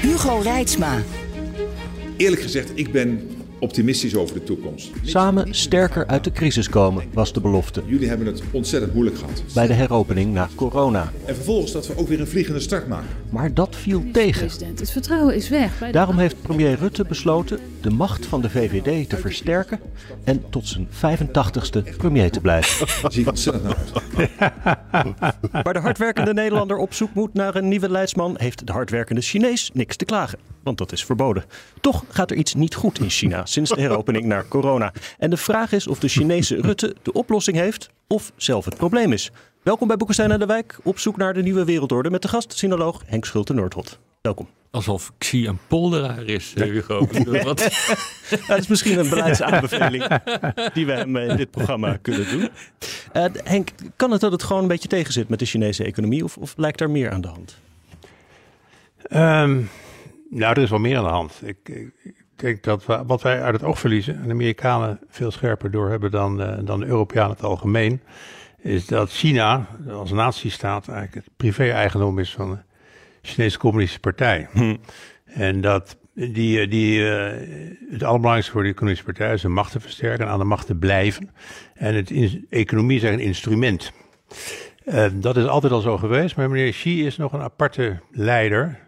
Hugo Reitsma. Eerlijk gezegd, ik ben optimistisch over de toekomst. Samen sterker uit de crisis komen, was de belofte. Jullie hebben het ontzettend moeilijk gehad. Bij de heropening na corona. En vervolgens dat we ook weer een vliegende start maken. Maar dat viel tegen. President, het vertrouwen is weg. Daarom heeft premier Rutte besloten de macht van de VVD te versterken en tot zijn 85ste premier te blijven. Zie ik ontzettend uit. Waar de hardwerkende Nederlander op zoek moet naar een nieuwe leidsman, heeft de hardwerkende Chinees niks te klagen. Want dat is verboden. Toch gaat er iets niet goed in China sinds de heropening naar corona. En de vraag is of de Chinese Rutte de oplossing heeft of zelf het probleem is. Welkom bij Boekenstein en de Wijk, op zoek naar de nieuwe wereldorde met de gast, sinoloog Henk Schulte-Noordholt. Welkom. Alsof Xi een polderaar is, Hugo. Wat? Dat is misschien een beleidsaanbeveling die we hem in dit programma kunnen doen. Eh, Henk, kan het dat het gewoon een beetje tegenzit met de Chinese economie of, of lijkt er meer aan de hand? Ehm, nou, er is wel meer aan de hand. Ik, ik denk dat we, wat wij uit het oog verliezen, en de Amerikanen veel scherper doorhebben dan, eh, dan de Europeanen het algemeen, is dat China als natiestaat eigenlijk het privé-eigendom is van de Chinese Communistische Partij. En dat die, eh, die, eh, het allerbelangrijkste voor de Communistische Partij is de macht te versterken en aan de macht te blijven. En het in, economie is eigenlijk een instrument. Dat is altijd al zo geweest, maar meneer Xi is nog een aparte leider.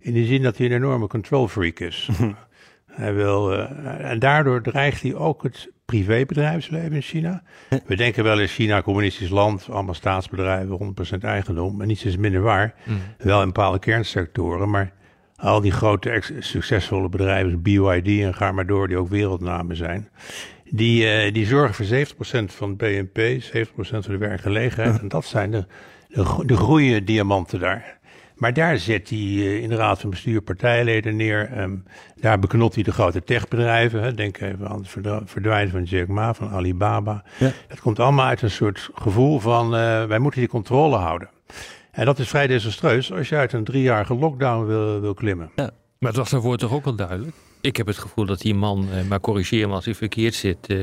In de zin dat hij een enorme control freak is. hij wil, eh, en daardoor dreigt hij ook het privébedrijfsleven in China. We denken wel eens China, communistisch land, allemaal staatsbedrijven, 100% eigendom. Maar niets is minder waar. Wel in bepaalde kernsectoren, maar al die grote succesvolle bedrijven, BYD en ga maar door, die ook wereldnamen zijn. Die, eh, die zorgen voor 70% van het BNP, 70% van de werkgelegenheid. En dat zijn de, de, de groeiende diamanten daar. Maar daar zet hij eh, in de raad van bestuur partijleden neer. Ehm, daar beknot hij de grote techbedrijven. Hè. Denk even aan het verdwijnen van Jack Ma, van Alibaba. Ja. Dat komt allemaal uit een soort gevoel van eh, wij moeten die controle houden. En dat is vrij desastreus als je uit een driejarige lockdown wil, wil klimmen. Maar het was daarvoor toch ook al duidelijk? Ik heb het gevoel dat die man, eh, maar corrigeer me als hij verkeerd zit, eh,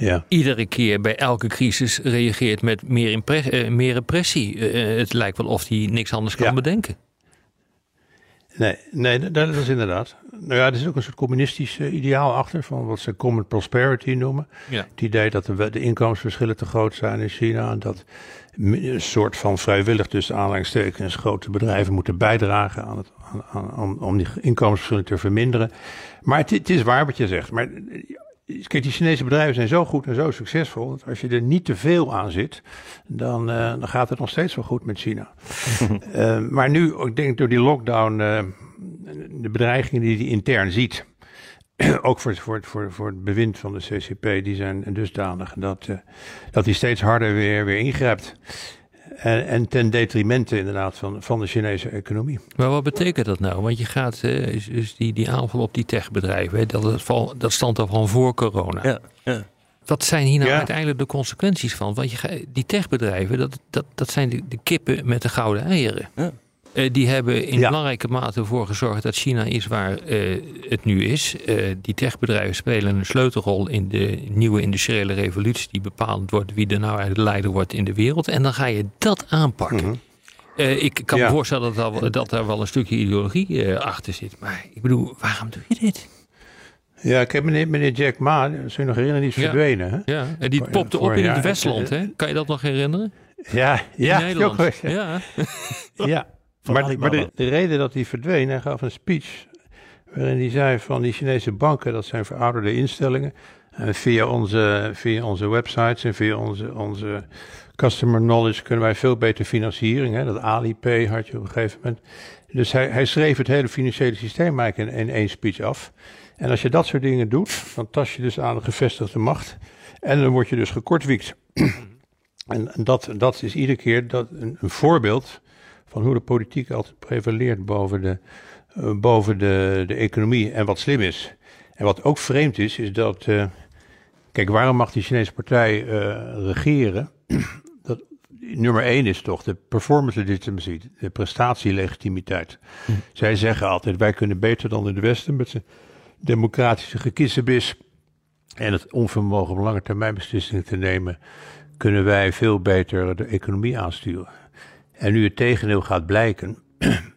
Ja. iedere keer bij elke crisis reageert met meer, impre- eh, meer repressie. Eh, het lijkt wel of hij niks anders kan Ja. bedenken. Nee, nee dat, is inderdaad. Nou ja, er is ook een soort communistisch eh, ideaal achter, van wat ze common prosperity noemen. Ja. Het idee dat de, inkomensverschillen te groot zijn in China. En dat een soort van vrijwillig tussen aanhalingstekens grote bedrijven moeten bijdragen aan het, aan, aan- om, om die inkomensverschillen te verminderen. Maar het, het is waar wat je zegt. Maar eh, kijk, die Chinese bedrijven zijn zo goed en zo succesvol. Dat als je er niet te veel aan zit, dan, eh, dan gaat het nog steeds wel goed met China. Eh, maar nu, ik denk door die lockdown, eh, de bedreigingen die hij intern ziet, ook voor, het- voor, voor, voor het bewind van de CCP, die zijn dusdanig dat, dat hij steeds harder weer, weer ingrijpt. En, en ten detrimente inderdaad van, van de Chinese economie. Maar wat betekent dat nou? Want je gaat, eh, is, is die, die aanval op die techbedrijven, hè, dat, dat, val- dat stond al van voor corona. Ja, ja. Wat zijn hier nou Ja. uiteindelijk de consequenties van? Want je, die techbedrijven, dat, dat, dat zijn de, de kippen met de gouden eieren. Ja. Eh, die hebben in Ja. belangrijke mate ervoor gezorgd dat China is waar eh, het nu is. Eh, die techbedrijven spelen een sleutelrol in de nieuwe industriële revolutie die bepalend wordt wie er nou eigenlijk de leider wordt in de wereld. En dan ga je dat aanpakken. Mhm. Ik kan Ja. me voorstellen dat, daar wel- dat daar wel een stukje ideologie achter zit. Maar ik bedoel, waarom doe je dit? Ja, ik heb meneer, meneer Jack Ma, zul je nog herinneren, die is Ja. verdwenen. Hè? Ja, en die popte op in het Westland, hè? Kan je dat nog herinneren? Ja, ja, in Nederland. ja. Ja. Maar, Alibaba. maar de, de reden dat hij verdween, hij gaf een speech waarin hij zei van die Chinese banken, dat zijn verouderde instellingen. En via onze, via onze websites en via onze, onze customer knowledge kunnen wij veel beter financiering. Hè? Dat Alipay had je op een gegeven moment. Dus hij, hij schreef het hele financiële systeem eigenlijk in, in één speech af. En als je dat soort dingen doet, dan tas je dus aan de gevestigde macht. En dan word je dus gekortwiekt. en en dat, dat is iedere keer dat een, een voorbeeld van hoe de politiek altijd prevaleert boven de, eh, boven de, de economie en wat slim is. En wat ook vreemd is, is dat. eh, kijk, waarom mag die Chinese partij eh, regeren? dat, nummer één is toch de performance legitimacy, de prestatielegitimiteit. Zij zeggen altijd: wij kunnen beter dan in de Westen met zijn democratische gekissenbis en het onvermogen om lange termijn beslissingen te nemen, kunnen wij veel beter de economie aansturen. En nu het tegendeel gaat blijken.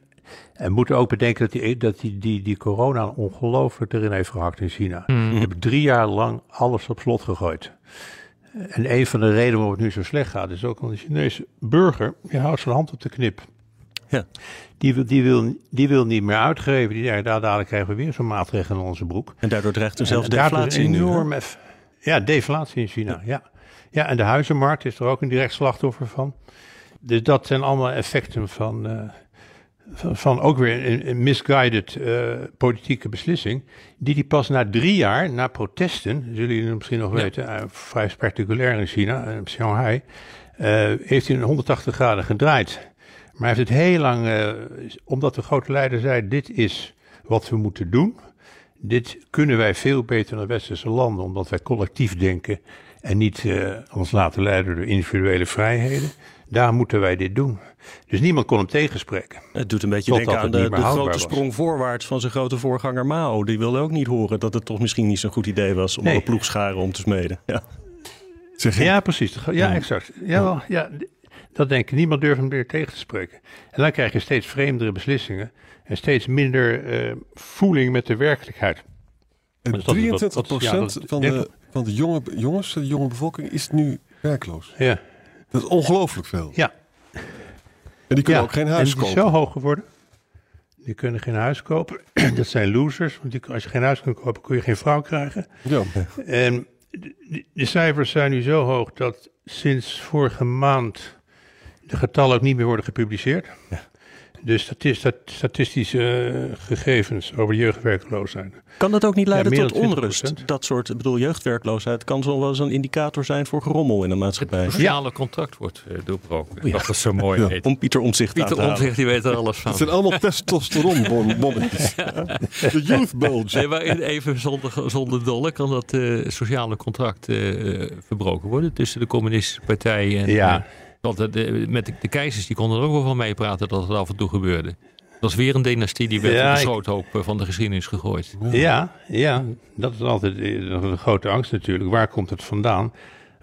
En moeten ook bedenken dat die, dat die, die, die corona ongelooflijk erin heeft gehakt in China. Ze hebben drie jaar lang alles op slot gegooid. En een van de redenen waarom het nu zo slecht gaat, is ook omdat de Chinese burger, die houdt zijn hand op de knip. Ja. Die, wil, die, wil, die wil niet meer uitgeven. Die daar dadelijk krijgen we weer zo'n maatregel in onze broek. En daardoor dreigt er zelfs En deflatie nu. enorm Ja, deflatie in China, ja. ja. en de huizenmarkt is er ook een direct slachtoffer van. Dus dat zijn allemaal effecten van, eh, van, van ook weer een, een misguided eh, politieke beslissing. Die die pas na drie jaar, na protesten, zullen jullie misschien nog weten, eh, vrij spectaculair in China, in Shanghai, heeft hij een 180 graden gedraaid. Maar hij heeft het heel lang, omdat de grote leider zei, dit is wat we moeten doen. Dit kunnen wij veel beter dan westerse landen, omdat wij collectief denken en niet ons laten leiden door individuele vrijheden. Daar moeten wij dit doen. Dus niemand kon hem tegenspreken. Het doet een beetje denken aan de, de grote was. sprong voorwaarts van zijn grote voorganger Mao. Die wilde ook niet horen dat het toch misschien niet zo'n goed idee was om Nee. alle ploegscharen om te smeden. Ja. Zeg je, Ja, precies. Ja, exact. Jawel, ja, dat denk ik. Niemand durft hem meer tegen te spreken. En dan krijg je steeds vreemdere beslissingen en steeds minder eh, voeling met de werkelijkheid. dat wat- 23 wat- ja, dat- van, de, van de jonge, jongens, de jonge bevolking, is nu werkloos. Ja, Dat is ongelooflijk veel. ja. En die kunnen ja. ook geen en huis is kopen. zo hoog geworden. Die kunnen geen huis kopen. dat zijn losers. Want die, als je geen huis kunt kopen, kun je geen vrouw krijgen. Ja. En de, de cijfers zijn nu zo hoog dat sinds vorige maand de getallen ook niet meer worden gepubliceerd. De stati- stat- statistische eh, gegevens over jeugdwerkloosheid. Kan dat ook niet leiden tot dan 20%. onrust? Dat soort, ik bedoel, jeugdwerkloosheid kan zo wel eens een indicator zijn voor gerommel in een maatschappij. sociale contract wordt eh, doorbroken. Dat is zo mooi Ja. heet. Om Pieter Omzicht Pieter. Omtzigt, die weet er alles van. Het zijn allemaal testosteronbommetjes. De youth bulge. Nee, maar even zonder, zonder dolle kan dat eh, sociale contract eh, verbroken worden tussen de communistische partij en... Ja. Eh, want de, de- met de, de keizers die konden er ook wel van meepraten dat het af en toe gebeurde. Dat is weer een dynastie die werd Ja, op de schroothoop eh, van de geschiedenis gegooid. Ja, ja, dat is altijd eh, een grote angst natuurlijk. Waar komt het vandaan?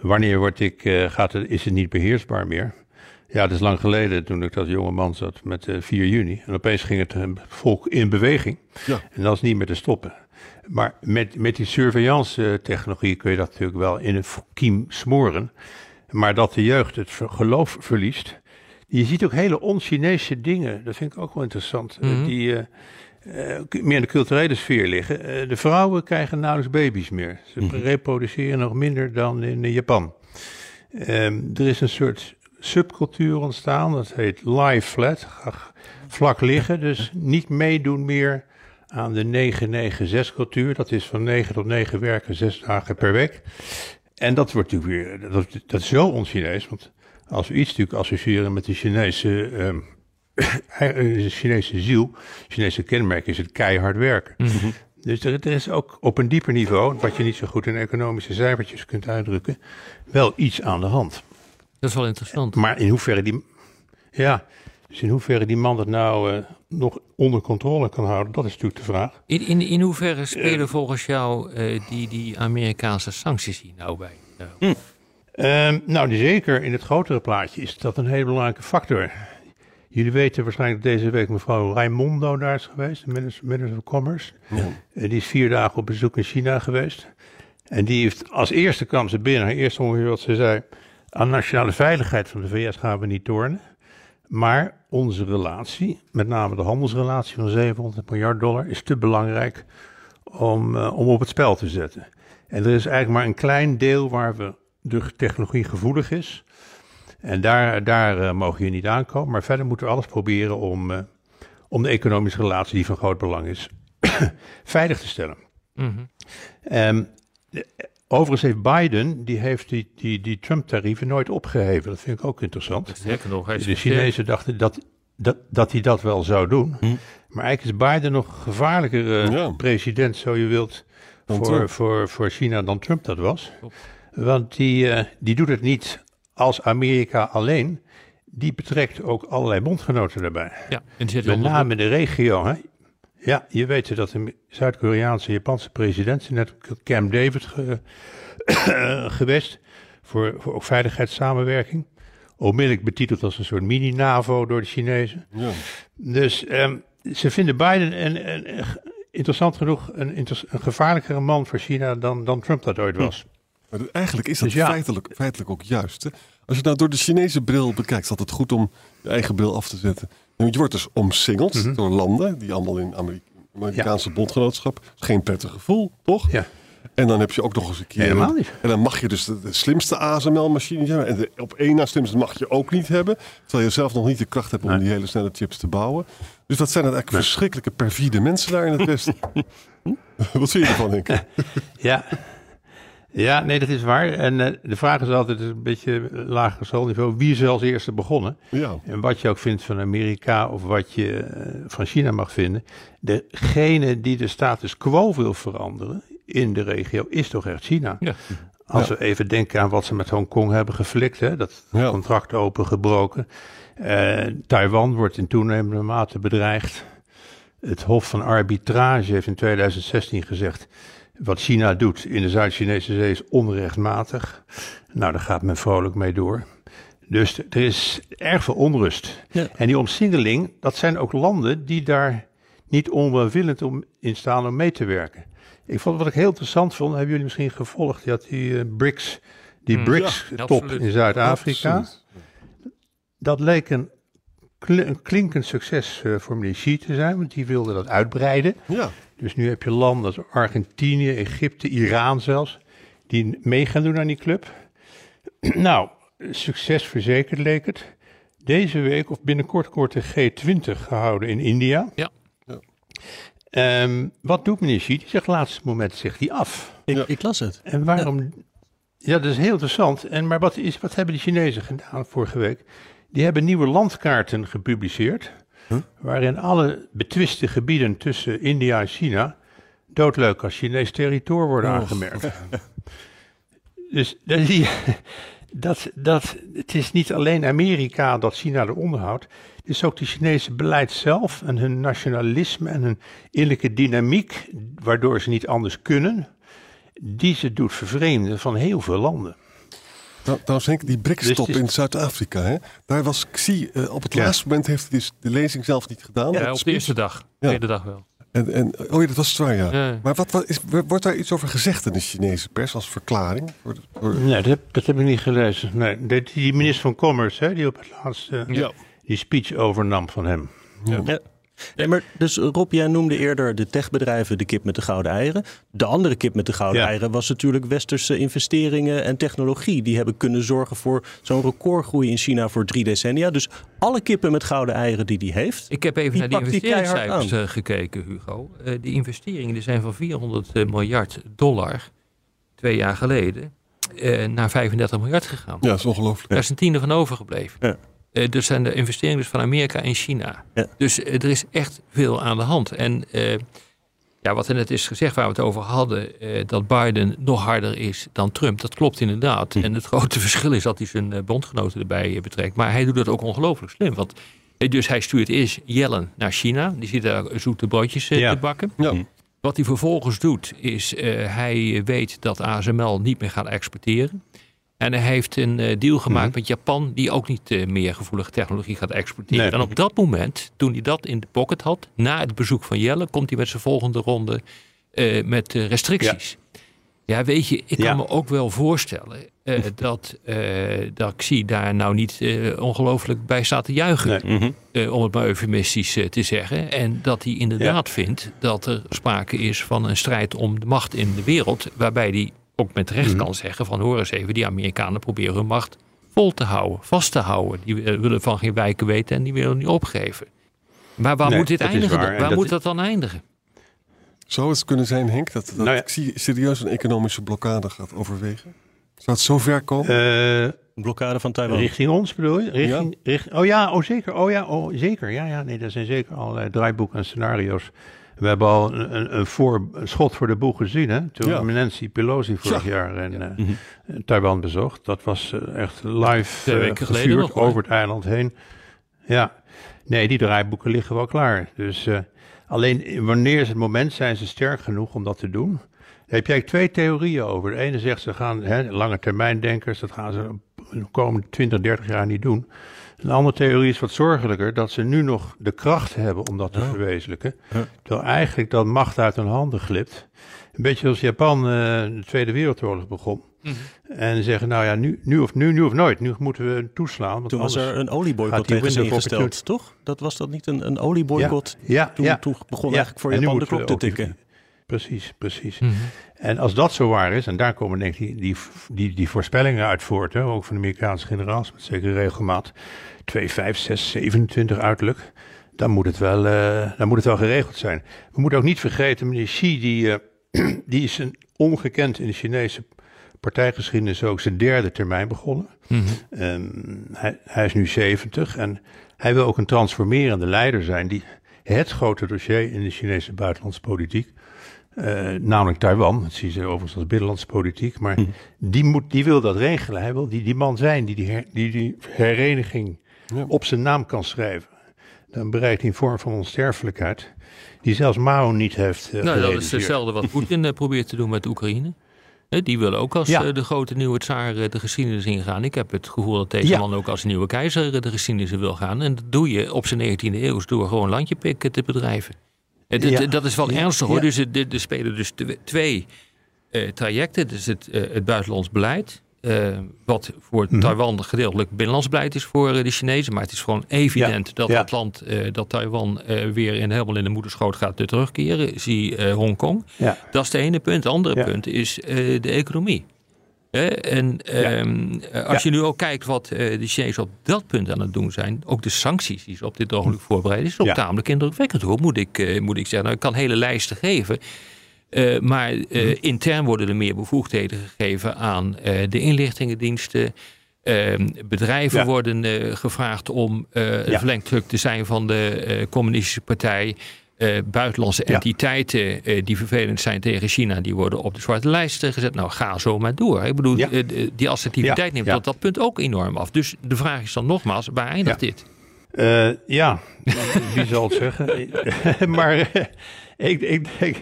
Wanneer wordt ik, gaat het, is het niet beheersbaar meer? Ja, het is lang geleden toen ik als jonge man zat met eh, 4 juni. En opeens ging het volk in beweging. Ja. En dat is niet meer te stoppen. Maar met, met die surveillance-technologie kun je dat natuurlijk wel in een kiem smoren. Maar dat de jeugd het geloof verliest. Je ziet ook hele on-Chinese dingen. Dat vind ik ook wel interessant. eh, Mhm. Die eh, eh, meer in de culturele sfeer liggen. De vrouwen krijgen nauwelijks baby's meer. Ze reproduceren nog minder dan in Japan. Ehm, er is een soort subcultuur ontstaan. Dat heet lie flat. Vlak liggen. Dus niet meedoen meer aan de 996 cultuur. Dat is van 9 tot 9 werken, 6 dagen per week. En dat wordt natuurlijk weer, dat, dat is zo on-Chinees. Want als we iets natuurlijk associëren met de Chinese, ehm, eh, de Chinese ziel, Chinese kenmerk is het keihard werken. Dus er, er is ook op een dieper niveau, wat je niet zo goed in economische cijfertjes kunt uitdrukken, wel iets aan de hand. Dat is wel interessant. Maar in hoeverre die, ja, dus in hoeverre die man dat nou eh, nog onder controle kan houden, dat is natuurlijk de vraag. In, in, in hoeverre spelen volgens jou eh, die, die Amerikaanse sancties hier nou bij? Nou, Ehm, nou, die zeker in het grotere plaatje is dat een hele belangrijke factor. Jullie weten waarschijnlijk dat deze week mevrouw Raimondo daar is geweest, de minister, minister of Commerce. Eh, die is vier dagen op bezoek in China geweest. En die heeft als eerste kwam ze binnen, haar eerste ongeveer wat ze zei, aan nationale veiligheid van de VS gaan we niet tornen. Maar onze relatie, met name de handelsrelatie van 700 miljard dollar, is te belangrijk om, eh, om op het spel te zetten. En er is eigenlijk maar een klein deel waar we de technologie gevoelig is. En daar, daar eh, mogen je niet aankomen. Maar verder moeten we alles proberen om, eh, om de economische relatie, die van groot belang is, veilig te stellen. de- overigens heeft Biden, die heeft die, die, die Trump-tarieven nooit opgeheven. Dat vind ik ook interessant. Nog, hij is De Chinezen dachten dat, dat, dat hij dat wel zou doen. Hm. Maar eigenlijk is Biden nog gevaarlijker Ja. president, zo je wilt, voor, Trump. voor, voor China dan Trump dat was. Want die, eh, die doet het niet als Amerika alleen. Die betrekt ook allerlei bondgenoten daarbij. Ja, en Met name de regio. Hè? Ja, je weet dat de Zuid-Koreaanse en Japanse president zijn net op Camp David ge- geweest. Voor, voor ook veiligheidssamenwerking. Onmiddellijk betiteld als een soort mini-NAVO door de Chinezen. Ja. Dus ehm, ze vinden Biden een, een, een- interessant genoeg een, gevaarlijkere man voor China dan, dan Trump dat ooit was. Maar dat- eigenlijk is dat Dus ja. feitelijk, feitelijk ook juist. Hè? Als je nou door de Chinese bril bekijkt, is het altijd goed om je eigen bril af te zetten. Je wordt dus omsingeld Mhm. door landen die allemaal in Ameri- Amerikaanse bondgenootschap. Geen prettig gevoel, toch? Ja. En dan heb je ook nog eens een keer. Helemaal niet. En dan mag je dus de, de slimste ASML-machine hebben. En de op één na slimste mag je ook niet hebben. Terwijl je zelf nog niet de kracht hebt om Nee. die hele snelle chips te bouwen. Dus dat zijn eigenlijk verschrikkelijke perfide mensen daar in het Westen. Wat vind je ervan, Henk? Ja. Ja, nee, dat is waar. En eh, de vraag is altijd een beetje lager schoolniveau. Wie is er als eerste begonnen? Ja. En wat je ook vindt van Amerika of wat je eh, van China mag vinden. Degene die de status quo wil veranderen in de regio is toch echt China. Ja. Als we even denken aan wat ze met Hongkong hebben geflikt. Hè, dat Ja. contract opengebroken. Eh, Taiwan wordt in toenemende mate bedreigd. Het Hof van Arbitrage heeft in 2016 gezegd. Wat China doet in de Zuid-Chinese Zee is onrechtmatig. Nou, daar gaat men vrolijk mee door. Dus er is erg veel onrust. Ja. En die omsingeling, dat zijn ook landen die daar niet onwelwillend om in staan om mee te werken. Ik vond wat ik heel interessant vond, hebben jullie misschien gevolgd, had die eh, BRICS, die Mm, BRICS-top in Zuid-Afrika. Dat leek een, kl- een klinkend succes eh, voor meneer Xi te zijn, want die wilde dat uitbreiden. Ja. Dus nu heb je landen als Argentinië, Egypte, Iran zelfs, die mee gaan doen aan die club. nou, succes verzekerd leek het. Deze week of binnenkort wordt de G20 gehouden in India. Ja. Ja. Ehm, wat doet meneer Xi? Die zegt laatste moment zegt hij af. Ik, Ja. ik las het. En waarom? Ja, dat is heel interessant. En, maar wat, is, wat hebben de Chinezen gedaan vorige week? Die hebben nieuwe landkaarten gepubliceerd. Waarin alle betwiste gebieden tussen India en China. doodleuk als Chinees territorium worden aangemerkt. Dus dan zie je dat, dat het is niet alleen Amerika dat China eronder houdt. Het is ook de Chinese beleid zelf en hun nationalisme en hun innerlijke dynamiek, waardoor ze niet anders kunnen, die ze doet vervreemden van heel veel landen. Nou, trouwens Henk, die BRICS-top Dus is- in Zuid-Afrika, hè? daar was Xi, eh, op het Ja. laatste moment heeft hij dus de lezing zelf niet gedaan. Ja, op de eerste dag. De tweede dag wel. En, en, oh ja, dat was het waar, ja. Ja. Maar wat, wat is, wordt daar iets over gezegd in de Chinese pers als verklaring? Voor de- voor- Nee, dat heb, dat heb ik niet gelezen. Nee, die, die minister van Commerce, hè, die op het laatste Ja. die speech overnam van hem. Ja. Nee, maar dus Rob, jij noemde eerder de techbedrijven de kip met de gouden eieren. De andere kip met de gouden Ja. eieren was natuurlijk westerse investeringen en technologie. Die hebben kunnen zorgen voor zo'n recordgroei in China voor drie decennia. Dus alle kippen met gouden eieren die die heeft. Ik heb even Die naar die investeringscijfers eh, gekeken, Hugo. Eh die investeringen die zijn van 400 miljard dollar twee jaar geleden eh, naar 35 miljard gegaan. Ja, dat is ongelooflijk. Daar is een tiende van overgebleven. Ja. Eh, dus zijn de investeringen dus van Amerika en China. Ja. Dus eh, er is echt veel aan de hand. En eh, ja, wat er net is gezegd waar we het over hadden, eh, dat Biden nog harder is dan Trump, dat klopt inderdaad. En het grote verschil is dat hij zijn bondgenoten erbij betrekt. Maar hij doet dat ook ongelooflijk slim. Want, dus hij stuurt eerst Yellen naar China. Die zit daar zoete broodjes Ja. te bakken. Ja. Wat hij vervolgens doet, is uh, hij weet dat ASML niet meer gaat exporteren. En hij heeft een uh, deal gemaakt Mhm. met Japan, die ook niet uh, meer gevoelige technologie gaat exporteren. Nee. En op dat moment, toen hij dat in de pocket had, na het bezoek van Jelle, komt hij met zijn volgende ronde uh, met restricties. Ja. ja. weet je, ik kan me ook wel voorstellen uh, dat, uh, dat Xi daar nou niet ongelooflijk bij staat te juichen. Nee. uh, om het maar eufemistisch te zeggen. En dat hij inderdaad ja. vindt dat er sprake is van een strijd om de macht in de wereld. Waarbij hij ook met recht mm -hmm. kan zeggen van hoor eens even, die Amerikanen proberen hun macht vol te houden, vast te houden. Die willen van geen wijken weten en die willen niet opgeven. Maar waar Nee, moet dit eindigen? waar. dat moet dat dan eindigen? Zou het kunnen zijn, Henk, dat, dat Nou ja. Xi serieus een economische blokkade gaat overwegen? Zou het zo ver komen? Eh, Een blokkade van Taiwan. Richting ons bedoel je? Richting, Richting, oh ja, oh zeker. Oh ja, oh, zeker. Ja, ja, nee, er zijn zeker allerlei draaiboeken en scenario's. We hebben al een, een, voor, een schot voor de boeg gezien, hè? Toen Ja. Nancy Pelosi vorig jaar in eh, Mhm. Taiwan bezocht. Dat was eh, echt live Twee eh, weken geleden nog, over het eiland heen. Ja, nee, die draaiboeken liggen wel klaar. Dus eh, alleen wanneer is het moment, zijn ze sterk genoeg om dat te doen? Daar heb jij twee theorieën over. De ene zegt ze gaan, hè, lange termijn denkers, dat gaan ze de komende 20, 30 jaar niet doen. Een andere theorie is wat zorgelijker, dat ze nu nog de kracht hebben om dat te verwezenlijken. Terwijl eigenlijk dat macht uit hun handen glipt. Een beetje als Japan eh, de Tweede Wereldoorlog begon. En zeggen, nou ja, nu, nu, of, nu, nu of nooit, nu moeten we toeslaan. Want Toen was er een olieboycott tegen ze ingesteld, toch? Dat was dat niet een, een olieboycott? Ja, Toen, ja. toen begon Ja, eigenlijk voor en Japan de klok te tikken. Precies, precies. Mhm. En als dat zo waar is, en daar komen denk ik die, die, die, die voorspellingen uit voort, hè, ook van de Amerikaanse generaals met zekere regelmaat, 2, 5, 6, 27 uiterlijk, dan moet het wel, eh, dan moet het wel geregeld zijn. We moeten ook niet vergeten, meneer Xi, die, eh, die is een ongekend in de Chinese partijgeschiedenis ook zijn derde termijn begonnen. Mhm. Ehm, hij, hij is nu 70 en hij wil ook een transformerende leider zijn die het grote dossier in de Chinese buitenlandse politiek, eh, namelijk Taiwan, dat zien ze overigens als binnenlandse politiek, maar die, moet, die wil dat regelen. Hij wil die, die man zijn die die, her- die, die hereniging op zijn naam kan schrijven. Dan bereikt hij een vorm van onsterfelijkheid die zelfs Mao niet heeft eh Nou, dat is hetzelfde wat Poetin eh, probeert te doen met Oekraïne. Die willen ook als Ja. de grote nieuwe tsaar de geschiedenis ingaan. Ik heb het gevoel dat deze Ja. man ook als nieuwe keizer de geschiedenis wil gaan. En dat doe je op zijn 19e eeuw door gewoon landjepikken te bedrijven. Eh, Ja. Dat is wel ernstig hoor. Dus er, spelen dus tw- twee eh, trajecten. Dus het, eh, het buitenlands beleid. wat voor Mhm. Taiwan gedeeltelijk binnenlands beleid is voor de Chinezen. Maar het is gewoon evident dat Ja. dat land, eh, dat Taiwan weer in, helemaal in de moederschoot gaat terugkeren. Zie Hongkong. Ja. Dat is de ene punt. Het andere punt is de economie. En ehm, eh, als je nu ook kijkt wat eh, de Chinezen op dat punt aan het doen zijn, ook de sancties die ze op dit ogenblik voorbereiden, is ook Ja. tamelijk indrukwekkend hoor, moet ik, eh, moet ik zeggen. Nou, ik kan hele lijsten geven. maar Mhm. intern worden er meer bevoegdheden gegeven aan de inlichtingendiensten. Ehm, bedrijven Ja. worden gevraagd om een Ja. verlengdruk te zijn van de communistische partij. Eh, buitenlandse Ja. entiteiten eh, die vervelend zijn tegen China, die worden op de zwarte lijst eh, gezet. Nou, ga zo maar door. Ik bedoel, Ja. die assertiviteit Ja. neemt op dat punt ook enorm af. Dus de vraag is dan nogmaals, waar eindigt dit? Ja, wie zal het zeggen? maar ik, ik, denk,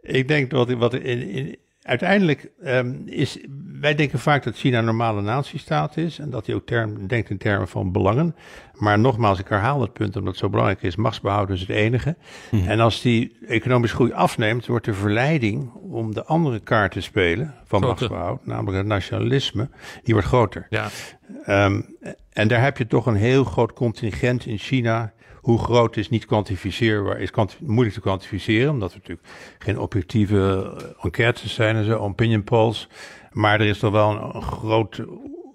ik denk dat wat in, in, uiteindelijk ehm, is. Wij denken vaak dat China een normale natiestaat is en dat hij ook term, denkt in termen van belangen. Maar nogmaals, ik herhaal het punt omdat het zo belangrijk is: machtsbehoud is het enige. En als die economische groei afneemt, wordt de verleiding om de andere kaart te spelen van machtsbehoud, namelijk het nationalisme, die wordt groter. Ja, Ehm, en daar heb je toch een heel groot contingent in China. Hoe groot is niet kwantificeerbaar, is kwanti- moeilijk te kwantificeren, omdat er natuurlijk geen objectieve eh, enquêtes zijn en zo, opinion polls. Maar er is toch wel een, een groot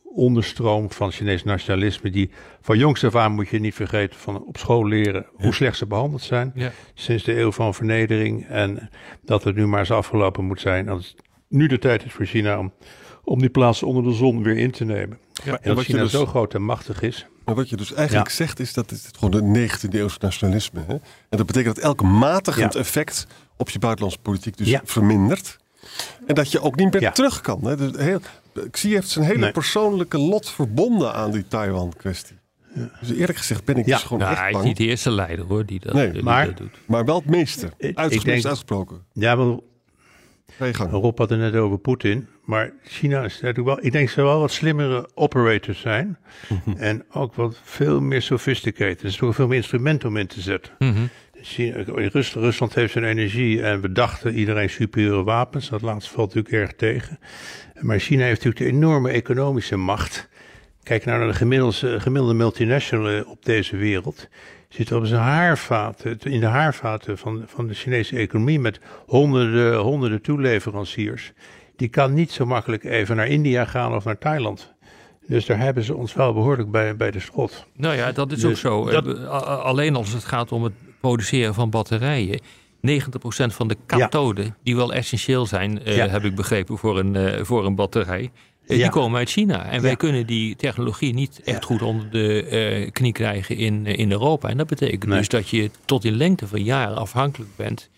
onderstroom van Chinees nationalisme, die van jongs af aan moet je niet vergeten van op school leren hoe slecht ze behandeld zijn. ja. Sinds de eeuw van vernedering en dat het nu maar eens afgelopen moet zijn. Dat het nu de tijd is voor China om, om die plaats onder de zon weer in te nemen. Ja, En dat je China dus- zo groot en machtig is. Maar wat je dus eigenlijk Ja. zegt is dat het gewoon de 19e eeuwse nationalisme. Hè? En dat betekent dat elke matigend Ja. effect op je buitenlandse politiek dus Ja. vermindert. En dat je ook niet meer Ja. terug kan. Hè? Dus heel, Xi heeft zijn hele Nee. persoonlijke lot verbonden aan die Taiwan-kwestie. Dus eerlijk gezegd ben ik Ja. dus gewoon Nou, echt hij is bang. niet de eerste leider hoor, die dat, Nee, die maar- dat doet. Maar wel het meeste. Uitgesproken. Ja, gang. Rob had het net over Poetin. Maar China is natuurlijk wel, ik denk dat ze wel wat slimmere operators zijn. En ook wat veel meer sophisticated. Er is toch veel meer instrumenten om in te zetten. Mhm. China, in Rus- Rusland heeft zijn energie en we dachten iedereen superieure wapens. Dat laatste valt natuurlijk erg tegen. Maar China heeft natuurlijk de enorme economische macht. Kijk nou naar de gemiddelde, gemiddelde multinational op deze wereld. Zit op zijn haarvaten, in de haarvaten van, van de Chinese economie met honderden, honderden toeleveranciers. Die kan niet zo makkelijk even naar India gaan of naar Thailand. Dus daar hebben ze ons wel behoorlijk bij, bij de schot. Nou ja, dat is Dus ook zo. dat- Eh, Alleen als het gaat om het produceren van batterijen. 90% van de kathoden, die wel essentieel zijn, eh, heb ik begrepen, voor een, eh, voor een batterij. Ja. Die komen uit China. En wij kunnen die technologie niet echt goed onder de knie krijgen in, in Europa. En dat betekent Nee. dus dat je tot in lengte van jaren afhankelijk bent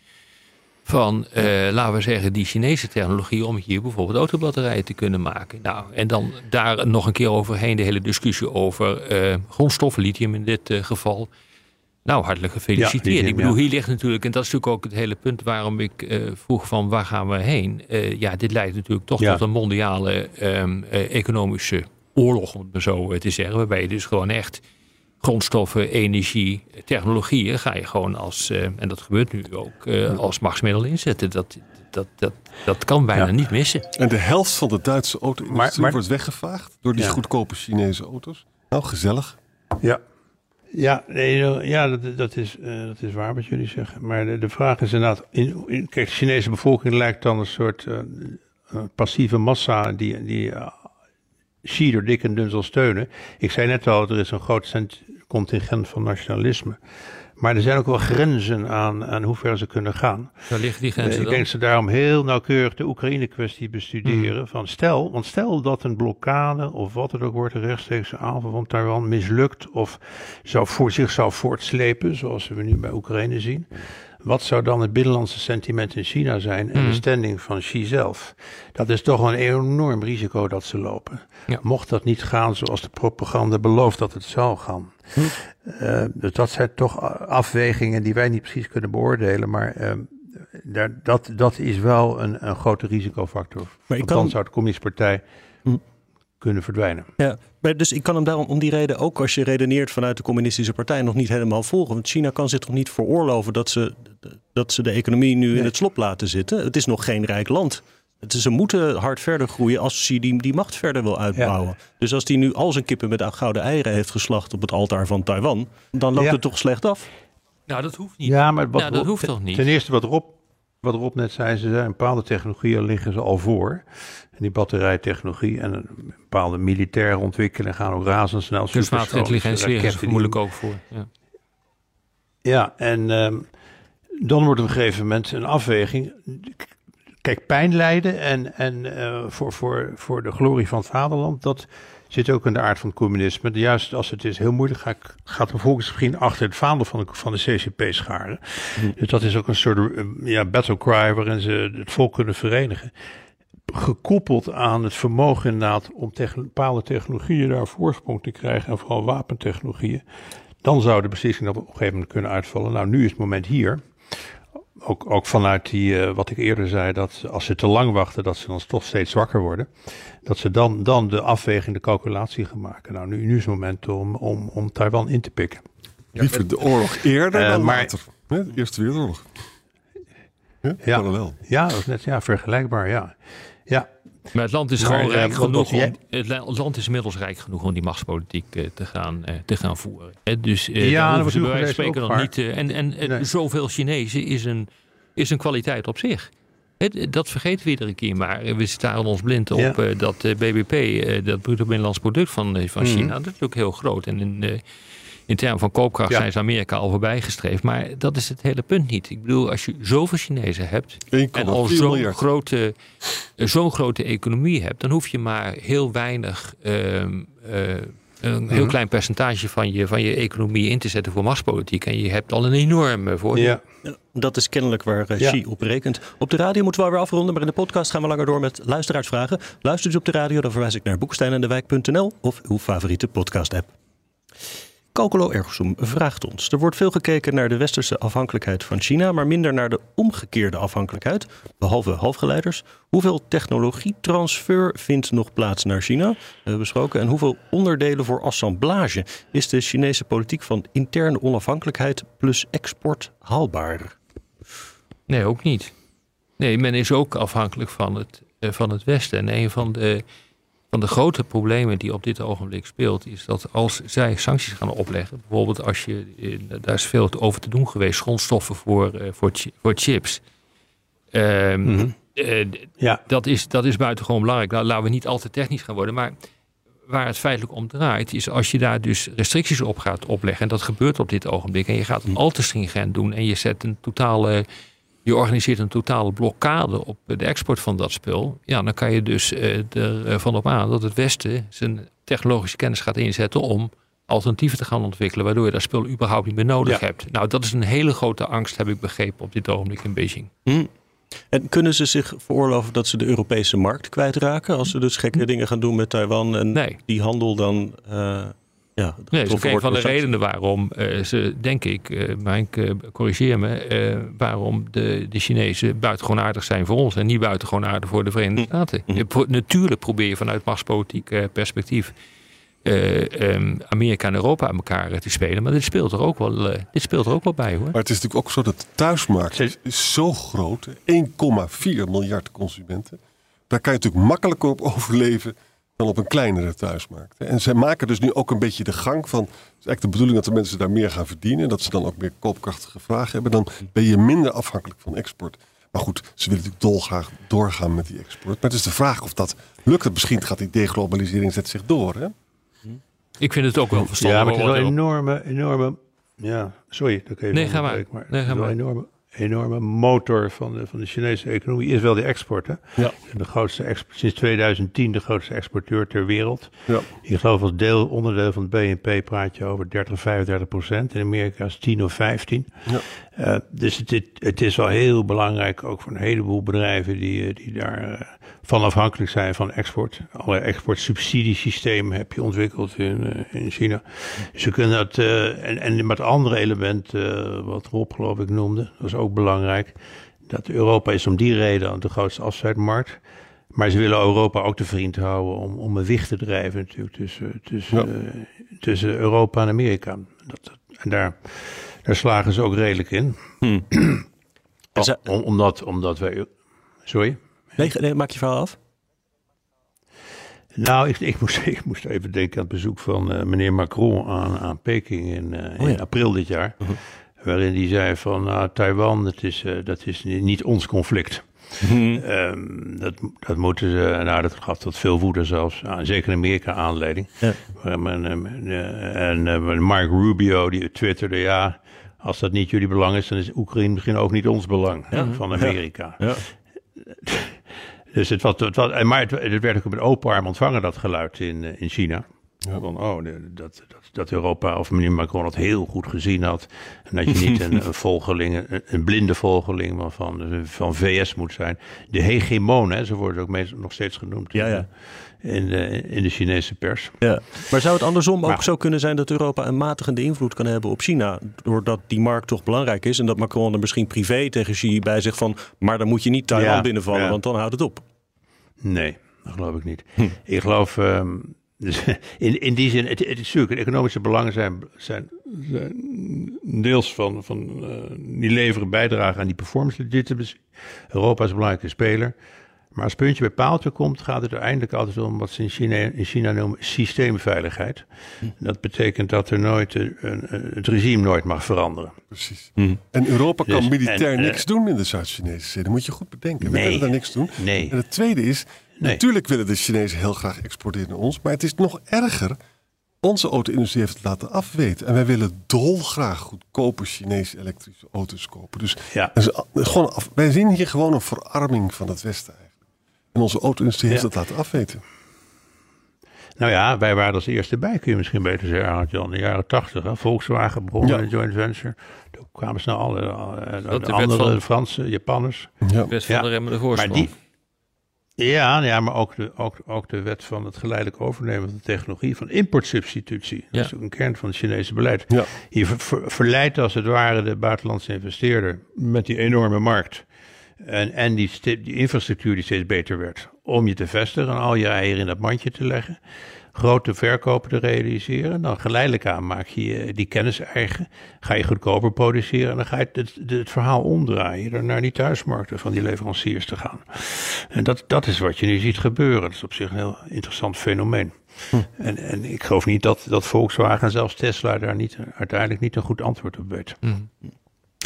van, eh, laten we zeggen, die Chinese technologie om hier bijvoorbeeld autobatterijen te kunnen maken. Nou, en dan daar nog een keer overheen de hele discussie over eh, grondstoffen, lithium in dit eh, geval. Nou, hartelijk gefeliciteerd. lithium, ik bedoel, ja. hier ligt natuurlijk, en dat is natuurlijk ook het hele punt waarom ik vroeg van waar gaan we heen? Ja, dit leidt natuurlijk toch Ja. tot een mondiale ehm, eh, economische oorlog, om het maar zo te zeggen. Waarbij je dus gewoon echt grondstoffen, energie, technologieën ga je gewoon als, eh, en dat gebeurt nu ook, eh, als machtsmiddel inzetten. Dat, dat, dat, dat kan bijna Ja. niet missen. En de helft van de Duitse auto-industrie wordt weggevaagd door die Ja. goedkope Chinese auto's. Nou, gezellig. Ja. Ja, nee, ja dat, dat, is, eh, dat is waar wat jullie zeggen. Maar de, de vraag is inderdaad... In, in, kijk, de Chinese bevolking lijkt dan een soort passieve massa... die, die eh, door dik en dun zal steunen. Ik zei net al, er is een groot contingent van nationalisme. Maar er zijn ook wel grenzen aan, aan hoe ver ze kunnen gaan. Daar liggen die Eh, grenzen ik dan. denk ze daarom heel nauwkeurig de Oekraïne-kwestie bestuderen. Van stel, want stel dat een blokkade of wat het ook wordt, een rechtstreekse aanval van Taiwan mislukt of zou voor zich zou voortslepen, zoals we nu bij Oekraïne zien. Wat zou dan het binnenlandse sentiment in China zijn en de standing van Xi zelf? Dat is toch een enorm risico dat ze lopen. Ja. Mocht dat niet gaan zoals de propaganda belooft dat het zou gaan. Eh, dus dat zijn toch afwegingen die wij niet precies kunnen beoordelen. Maar eh, daar, dat, dat is wel een, een grote risicofactor. Maar ik Want kan- dan zou de communistische partij Hm. Kunnen verdwijnen. Ja, maar dus ik kan hem daarom om die reden, ook als je redeneert vanuit de communistische partij, nog niet helemaal volgen. Want China kan zich toch niet veroorloven dat ze, dat ze de economie nu in het slop laten zitten. Het is nog geen rijk land. Het is, ze moeten hard verder groeien als Xi die, die macht verder wil uitbouwen. Dus als hij nu al zijn kippen met gouden eieren heeft geslacht op het altaar van Taiwan, dan loopt Ja. het toch slecht af. Nou, dat hoeft niet. Ja, maar wat Nou, dat hoeft toch niet? Ten eerste wat Rob, wat Rob net zei, ze zijn bepaalde technologieën liggen ze al voor. En die batterijtechnologie en een bepaalde militaire ontwikkelingen gaan ook razendsnel. Kunstmatige supersonische intelligentie liggen ze vermoedelijk ook voor. Ja. Ja, en ehm, dan wordt op een gegeven moment een afweging. Kijk, pijn lijden en, en eh, voor, voor, voor de glorie van het vaderland, dat zit ook in de aard van het communisme. Juist als het is heel moeilijk, ga ik, gaat de volksvriend achter het vaandel van de, van de CCP scharen. Dus dat is ook een soort eh, ja, battle cry waarin ze het volk kunnen verenigen. Gekoppeld aan het vermogen inderdaad om bepaalde technologieën daar voorsprong te krijgen en vooral wapentechnologieën. Dan zou de beslissing op een gegeven moment kunnen uitvallen. Nou, nu is het moment hier. Ook, ook vanuit die, eh, wat ik eerder zei, dat als ze te lang wachten, dat ze dan toch steeds zwakker worden. Dat ze dan, dan de afweging, de calculatie gaan maken. Nou, nu, nu is het moment om, om, om Taiwan in te pikken. Liever de oorlog eerder Eh, dan maar- later. Hè, De Eerste Wereldoorlog. Ja, Ja. parallel. Ja, dat is net ja, vergelijkbaar, ja. Ja, Maar het land is Maar, gewoon eh, rijk genoeg. Om, het la- het land is inmiddels rijk genoeg om die machtspolitiek eh, te, gaan, eh, te gaan voeren. Eh, dus Ja, daar hoeven ze spreken nog waar. niet. en en Nee. zoveel Chinezen is een, is een kwaliteit op zich. Dat vergeten we iedere keer maar. We staren ons blind op Ja. dat BBP, dat bruto binnenlands product van, van Mhm. China. Dat is ook heel groot. En in, in termen van koopkracht Ja. zijn ze Amerika al voorbij gestreefd. Maar dat is het hele punt niet. Ik bedoel, als je zoveel Chinezen hebt, 1,4 en al zo'n grote, eh, zo'n grote economie hebt, dan hoef je maar heel weinig, ehm, eh, een heel Mhm. klein percentage van je, van je economie in te zetten voor machtspolitiek. En je hebt al een enorme voordeel. ja. Dat is kennelijk waar eh, Ja. Xi op rekent. Op de radio moeten we alweer afronden, maar in de podcast gaan we langer door met luisteraarsvragen. Luistert u op de radio, dan verwijs ik naar boeksteinendewijk.nl of uw favoriete podcast-app. Calcolo Ergosum vraagt ons. Er wordt veel gekeken naar de westerse afhankelijkheid van China, maar minder naar de omgekeerde afhankelijkheid, behalve halfgeleiders. Hoeveel technologietransfer vindt nog plaats naar China? Hebben besproken. En hoeveel onderdelen voor assemblage is de Chinese politiek van interne onafhankelijkheid plus export haalbaar? Nee, ook niet. Nee, men is ook afhankelijk van het, eh, van het Westen. En een van de, van de grote problemen die op dit ogenblik speelt, is dat als zij sancties gaan opleggen, bijvoorbeeld als je, eh, daar is veel over te doen geweest, grondstoffen voor, eh, voor, voor chips. Ehm, Mhm. eh, ja. dat, is, dat is buitengewoon belangrijk. Nou, laten we niet al te technisch gaan worden, maar waar het feitelijk om draait, is als je daar dus restricties op gaat opleggen, en dat gebeurt op dit ogenblik, en je gaat het al te stringent doen en je zet een totale je organiseert een totale blokkade op de export van dat spul. Ja, dan kan je dus uh, ervan op aan dat het Westen zijn technologische kennis gaat inzetten om alternatieven te gaan ontwikkelen, waardoor je dat spul überhaupt niet meer nodig hebt. Nou, dat is een hele grote angst, heb ik begrepen, op dit ogenblik in Beijing. Hm. En kunnen ze zich veroorloven dat ze de Europese markt kwijtraken als ze dus gekke dingen gaan doen met Taiwan en nee. die handel dan uh, ja, nee, dat is een van de redenen waarom uh, ze, denk ik, uh, maar ik corrigeer me, waarom de, de Chinezen buitengewoon aardig zijn voor ons en niet buitengewoon aardig voor de Verenigde hm. Staten. Hm. Natuurlijk probeer je vanuit machtspolitiek perspectief um, Amerika en Europa aan elkaar te spelen. Maar dit speelt er ook wel, uh, dit speelt er ook wel bij hoor. Maar het is natuurlijk ook zo dat de thuismarkt is zo groot. 1,4 miljard consumenten. Daar kan je natuurlijk makkelijker op overleven dan op een kleinere thuismarkt. En zij maken dus nu ook een beetje de gang van... Het is eigenlijk de bedoeling dat de mensen daar meer gaan verdienen... dat ze dan ook meer koopkrachtige vragen hebben. Dan ben je minder afhankelijk van export. Maar goed, ze willen natuurlijk dolgraag doorgaan met die export. Maar het is de vraag of dat lukt. Misschien gaat die deglobalisering zet zich door. Hè? Ik vind het ook wel verstandig. Ja, maar het is wel een enorme, enorme... Ja, sorry. Dat even nee, ga maar. maar nee, ga maar. Een enorme, enorme motor van de, van de Chinese economie is wel de export. Hè? Ja. De grootste export, sinds 2010 de grootste exporteur ter wereld. Ja. Ik geloof als deel, onderdeel van het BNP praat je over 30, 35 procent. In Amerika is 10 of 15. Ja. Uh, dus het, het, is wel heel belangrijk, ook voor een heleboel bedrijven die, eh, die daar uh, van afhankelijk zijn van export. Alle exportsubsidiesystemen heb je ontwikkeld in, in China. Ze kunnen dat, en, en met andere element, wat Rob geloof ik noemde, dat is ook belangrijk. Dat Europa is om die reden de grootste afzetmarkt. Maar ze willen Europa ook te vriend houden om, om een wicht te drijven natuurlijk tussen, tussen, ja. tussen Europa en Amerika. Dat, en daar daar slagen ze ook redelijk in. Hmm. Om, omdat, omdat wij. Sorry? Nee, nee, maak je verhaal af. Nou, ik, ik, moest, ik moest even denken aan het bezoek van uh, meneer Macron aan, aan Peking in, uh, oh, ja. in april dit jaar. Uh -huh. Waarin hij zei van nou, Taiwan, dat is, uh, dat is niet ons conflict. Hmm. Um, dat, dat moeten ze, nou dat gaf tot veel woede zelfs, ah, zeker in Amerika aanleiding. Ja. En, en, en Mark Rubio die twitterde, ja, als dat niet jullie belang is, dan is Oekraïne misschien ook niet ons belang ja. van Amerika. Ja. Dus het was, het was, maar het, het werd ook met open arm ontvangen, dat geluid in, in China. Ja. Van, oh, dat, dat, dat Europa of meneer Macron het heel goed gezien had. En dat je niet een, een volgeling, een, een, blinde volgeling van, van VS moet zijn. De hegemon, hè, zo wordt het ook meestal nog steeds genoemd. Ja, ja. In, de, in de Chinese pers. Ja. Maar zou het andersom maar, ook zo kunnen zijn dat Europa een matigende invloed kan hebben op China? Doordat die markt toch belangrijk is en dat Macron er misschien privé tegen Xi bij zegt van... maar dan moet je niet Taiwan ja, binnenvallen, want dan houdt het op. Nee, dat geloof ik niet. Hm. Ik geloof... Um, dus in, in die zin, het, het is natuurlijk, economische belangen zijn, zijn, zijn deels van, van uh, die leveren bijdrage aan die performance legitimacy. Europa is een belangrijke speler. Maar als puntje bij paaltje komt, gaat het uiteindelijk altijd om wat ze in China, in China noemen systeemveiligheid. Hm. Dat betekent dat er nooit een, een, het regime nooit mag veranderen. Precies. Hm. En Europa kan dus, militair en, niks uh, doen in de Zuid-Chinese zee. Dat moet je goed bedenken. We kunnen daar niks doen. Nee. En het tweede is, Nee. Natuurlijk willen de Chinezen heel graag exporteren naar ons, maar het is nog erger. Onze auto-industrie heeft het laten afweten. En wij willen dolgraag goedkope Chinese elektrische auto's kopen. Dus, ja. dus gewoon af, wij zien hier gewoon een verarming van het Westen eigenlijk. En onze auto-industrie heeft het laten afweten. Nou ja, wij waren als eerste bij, kun je misschien beter zeggen, Jan. In de jaren tachtig, Volkswagen begon ja. een joint venture. Toen kwamen snel alle, alle, alle andere, van, Franse, Japanners. Ja. West van de remmende voorsprong. Maar die, ja, ja maar ook de, ook, ook de wet van het geleidelijk overnemen van de technologie van importsubstitutie. Dat is ook een kern van het Chinese beleid. Ja. Je ver, verleidt als het ware de buitenlandse investeerder met die enorme markt. En, en die, die infrastructuur die steeds beter werd. Om je te vestigen en al je eieren in dat mandje te leggen grote verkopen te realiseren. Dan geleidelijk aan maak je die kennis eigen. Ga je goedkoper produceren. En dan ga je het, het, het verhaal omdraaien. Door naar die thuismarkten van die leveranciers te gaan. En dat, dat is wat je nu ziet gebeuren. Dat is op zich een heel interessant fenomeen. Hm. En, en ik geloof niet dat, dat Volkswagen en zelfs Tesla daar niet, uiteindelijk niet een goed antwoord op weet. Hm.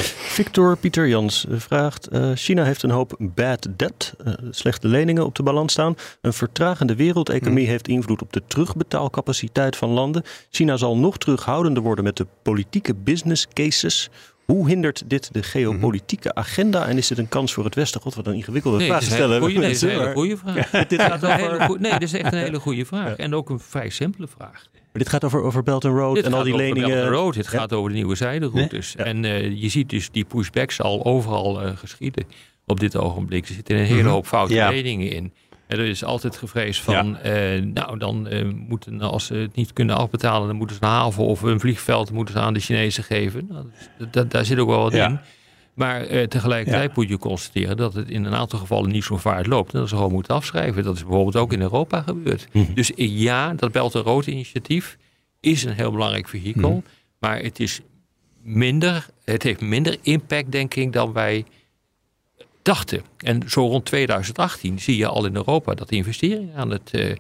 Victor Pieter Jans vraagt: uh, China heeft een hoop bad debt, uh, slechte leningen op de balans staan. Een vertragende wereldeconomie hmm. heeft invloed op de terugbetaalcapaciteit van landen. China zal nog terughoudender worden met de politieke business cases. Hoe hindert dit de geopolitieke agenda en is dit een kans voor het Westen? God, wat een ingewikkelde Nee, vraag te stellen. goeie- nee, het is een hele goede vraag. dit, gaat over, nee, dit is echt een hele goede vraag. En ook een vrij simpele vraag. maar dit gaat over, over Belt and Road Dit en al gaat die over Belt leningen. and Road. Het Ja. gaat over de nieuwe zijderoutes. En eh, je ziet dus die pushbacks al overal eh, geschieden op dit ogenblik. Er zitten een hele Mhm. hoop foute Ja. leningen in. En er is altijd gevreesd van, eh, nou dan eh, moeten als ze het niet kunnen afbetalen, dan moeten ze een haven of een vliegveld moeten ze aan de Chinezen geven. Nou, dat, daar zit ook wel wat Ja. in. Maar eh, tegelijkertijd moet je constateren dat het in een aantal gevallen niet zo vaart loopt. En dat ze gewoon moeten afschrijven. Dat is bijvoorbeeld ook in Europa gebeurd. Dus eh, ja, dat Belt and Road initiatief is een heel belangrijk vehikel. Maar het is minder, het heeft minder impact, denk ik, dan wij dachten. En zo rond 2018 zie je al in Europa dat de investeringen aan het, eh,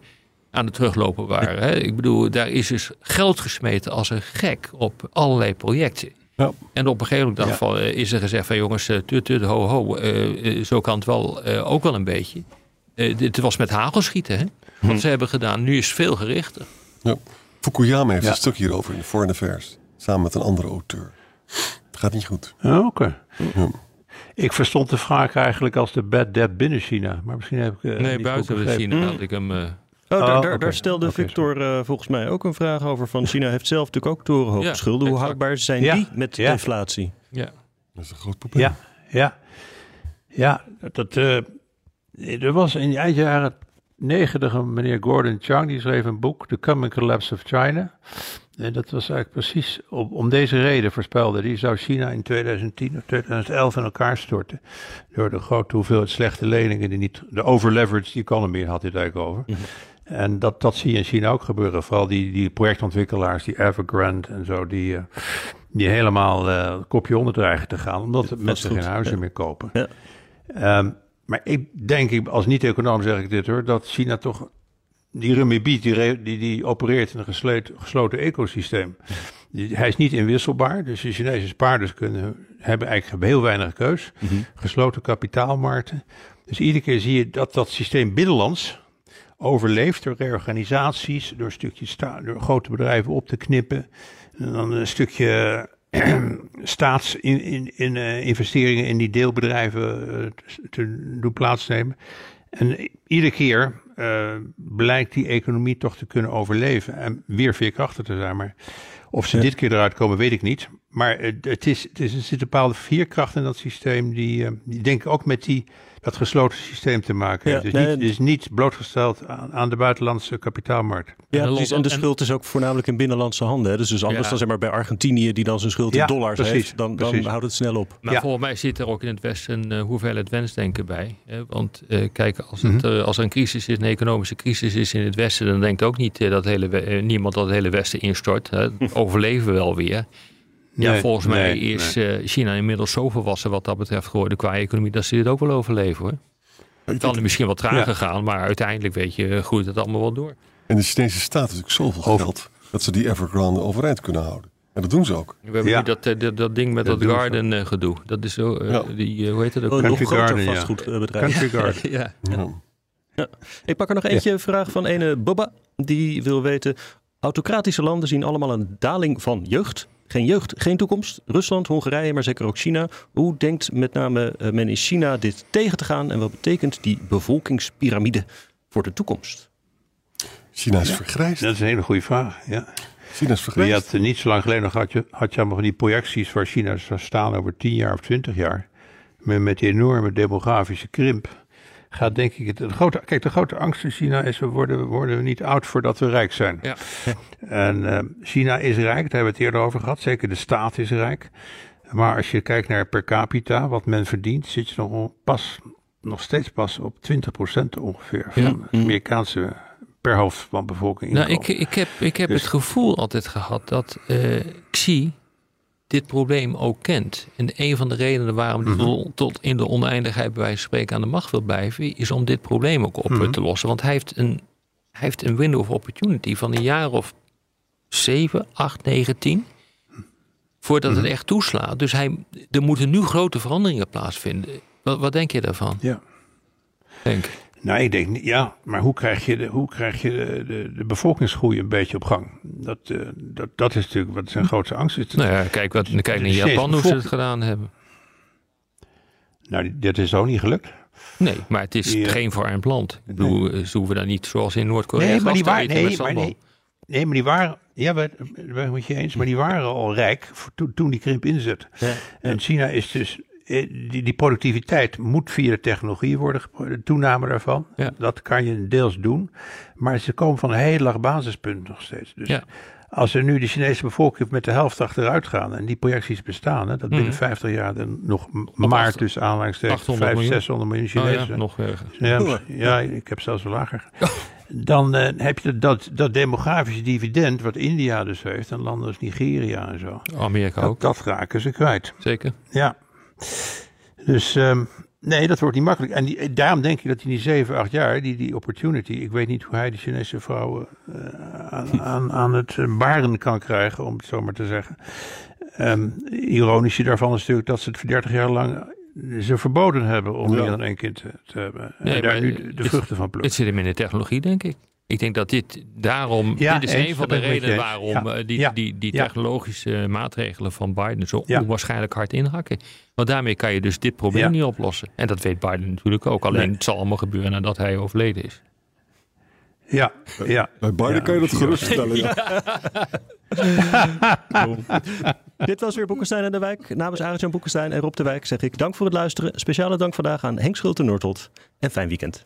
aan het teruglopen waren. Hè. Ik bedoel, daar is dus geld gesmeten als een gek op allerlei projecten. Ja. En op een gegeven moment Ja. eh, is er gezegd van jongens, eh, tut, tut, ho, ho, zo kan het wel, eh, ook wel een beetje. Eh, dit was met hagelschieten, hè? wat ze hebben gedaan. Nu is het veel gerichter. Ja. Fukuyama heeft Ja. een stuk hierover in de Foreign Affairs. Samen met een andere auteur. Het gaat niet goed. Oh, Oké. Ja. Ik verstond de vraag eigenlijk als de bad debt binnen China. Maar misschien heb ik. eh, nee, niet buiten. China had ik hem... eh, Oh, daar, Oh, daar, daar stelde Victor eh, volgens mij ook een vraag over. Van China heeft zelf natuurlijk ook torenhoge Ja, schulden. Hoe exact. houdbaar zijn Ja, die met ja. deflatie? ja. Dat is een groot probleem. Ja, ja. Ja, dat, eh, er was in de eind jaren negentig een meneer Gordon Chang, die schreef een boek, The Coming Collapse of China. En dat was eigenlijk precies om, om deze reden voorspelde. Die zou China in 2010 of 2011 in elkaar storten. Door de grote hoeveelheid slechte leningen, die niet, de overleveraged economy had hij het eigenlijk over. En dat, dat zie je in China ook gebeuren. Vooral die, die projectontwikkelaars, die Evergrande en zo, die, eh, die helemaal eh kopje onder dreigen te gaan. Omdat mensen geen huizen Ja. meer kopen. Ja. Ehm, maar ik denk, als niet-econoom zeg ik dit hoor, dat China toch die renminbi die, re- die, die opereert in een gesloten, gesloten ecosysteem. Die- hij is niet inwisselbaar, dus de Chinese spaarders kunnen, hebben eigenlijk heel weinig keus. Gesloten kapitaalmarkten. Dus iedere keer zie je dat dat systeem binnenlands overleeft door reorganisaties, door, een stukje sta- door grote bedrijven op te knippen. En dan een stukje staatsinvesteringen in, eh, investeringen in die deelbedrijven eh, te- te doen plaatsnemen. En iedere keer eh, blijkt die economie toch te kunnen overleven en weer veerkrachtig te zijn. Maar of ze dit keer eruit komen, weet ik niet. Maar het, is, het is, er zit een bepaalde veerkracht in dat systeem, die, eh, die denk ik ook met die, dat gesloten systeem te maken Ja, heeft. Dus, nee, niet, dus niet blootgesteld aan, aan de buitenlandse kapitaalmarkt. Ja, En precies. En de en- schuld is ook voornamelijk in binnenlandse handen. Hè? Dus, dus anders Ja. dan zeg maar bij Argentinië, die dan zijn schuld Ja, in dollars precies, heeft, dan, dan precies. houdt het snel op. Maar Ja. volgens mij zit er ook in het Westen een uh, hoeveelheid wensdenken bij. Hè? Want eh, kijk, als, het, Mhm. als er een crisis is, een economische crisis is in het Westen, dan denkt ook niet dat hele, niemand dat het hele Westen instort. Hè? Overleven we wel weer. Ja, Nee, volgens mij is eh, China inmiddels zo volwassen wat dat betreft geworden qua economie, dat ze dit ook wel overleven hoor. Het kan misschien wat trager Ja. gaan, maar uiteindelijk weet je, groeit het allemaal wel door. En de Chinese staat heeft natuurlijk zoveel Over- geld dat ze die Evergrande overeind kunnen houden. En dat doen ze ook. We hebben Ja. nu dat, eh, dat, dat ding met Dat dat, doen ze. garden eh, gedoe. Dat is zo, eh, Ja. die, eh, hoe heet dat ook? Country Garden, ja. vastgoedbedrijf. Country Garden. ja. Ja. Ik pak er nog eentje, een vraag van ene Bobba. Die wil weten, autocratische landen zien allemaal een daling van jeugd. Geen jeugd, geen toekomst. Rusland, Hongarije, maar zeker ook China. Hoe denkt met name eh, men in China dit tegen te gaan? En wat betekent die bevolkingspyramide voor de toekomst? China is vergrijsd. Dat is een hele goede vraag. Ja. China is Maar je vergrijsd. had niet zo lang geleden nog had je, had je allemaal van die projecties waar China zou staan over 10 jaar of 20 jaar. Met, met die enorme demografische krimp. Gaat denk ik het de grote, kijk, de grote angst in China is: we worden, we worden niet oud voordat we rijk zijn. Ja. En eh, China is rijk, daar hebben we het eerder over gehad. Zeker de staat is rijk. Maar als je kijkt naar per capita, wat men verdient, zit je nog pas, nog steeds pas op 20% ongeveer van Ja. de Amerikaanse per hoofd van bevolking. Nou, ik, ik heb, ik heb Dus- het gevoel altijd gehad dat eh Xi dit probleem ook kent. En een van de redenen waarom hij Mhm. tot, tot in de oneindigheid bij wijze van spreken aan de macht wil blijven, is om dit probleem ook op Mhm. te lossen. Want hij heeft, een, hij heeft een window of opportunity van een jaar of 7, 8, 9, 10. Voordat Mhm. het echt toeslaat. Dus hij, er moeten nu grote veranderingen plaatsvinden. Wat, wat denk je daarvan? Ja. Denk. Nou, ik denk, ja, maar hoe krijg je de, hoe krijg je de, de, de bevolkingsgroei een beetje op gang? Dat, uh, dat, dat is natuurlijk wat zijn grootste angst is. Nou ja, kijk, wat, kijk naar Japan hoe ze het gedaan hebben. Nou, dat is ook niet gelukt. Nee, maar het is die, geen verarmd land. Ik bedoel, nee. ze hoeven daar niet zoals in Noord-Korea nee, maar die waren, nee, maar nee, nee, maar die waren, ja, ben ik met je eens, maar die waren al rijk toen, toen die krimp inzet. Ja. En China is dus die, die, productiviteit moet via de technologie worden, de toename daarvan. Ja. Dat kan je deels doen. Maar ze komen van een heel laag basispunt nog steeds. Dus ja. als er nu de Chinese bevolking met de helft achteruit gaan en die projecties bestaan, hè, dat binnen 50 jaar er nog maar tussen aanleidingstekens 500, 600 miljoen Chinezen. Oh ja, nog erger. Ja, ja, ik heb zelfs wel lager. Dan uh, heb je dat, dat demografische dividend, wat India dus heeft, en landen als Nigeria en zo. Amerika dat, ook. Dat raken ze kwijt. Zeker. Ja. Dus um, nee, dat wordt niet makkelijk. En die, daarom denk ik dat in die 7, 8 jaar, die, die opportunity, ik weet niet hoe hij de Chinese vrouwen uh, aan, aan, aan, het baren kan krijgen, om het zo maar te zeggen. Um, ironisch daarvan is natuurlijk dat ze het 30 jaar lang ze verboden hebben om ja. meer dan één kind te, te hebben. Nee, en daar nu de, de vruchten van plukken. Het zit hem in de technologie, denk ik. Ik denk dat dit daarom, ja, dit is eens, een van de redenen waarom ja, die, ja, die, die technologische maatregelen van Biden zo onwaarschijnlijk hard inhakken. Want daarmee kan je dus dit probleem niet oplossen. En dat weet Biden natuurlijk ook. Alleen nee. het zal allemaal gebeuren nadat hij overleden is. Ja, ja. Bij Biden kan je dat geruststellen. Ja. Dit was weer Boekenstein en de Wijk. Namens Arend-Jan Boekenstein en Rob de Wijk zeg ik dank voor het luisteren. Speciale dank vandaag aan Henk Schulte-Noordholt. En fijn weekend.